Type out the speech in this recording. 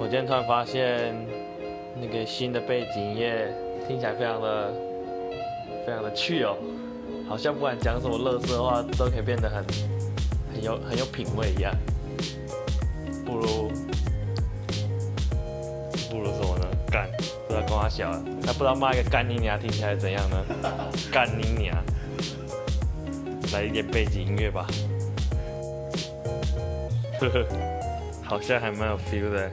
我今天突然发现，那个新的背景音乐听起来非常的、非常的趣哦，好像不管讲什么乐色话都可以变得很、很有、很有品味一样。不如，不如什么呢？干，不知道跟我小了，那不知道骂一个干你娘听起来怎样呢？干你娘！来一点背景音乐吧。呵呵，好像还蛮有 feel 的。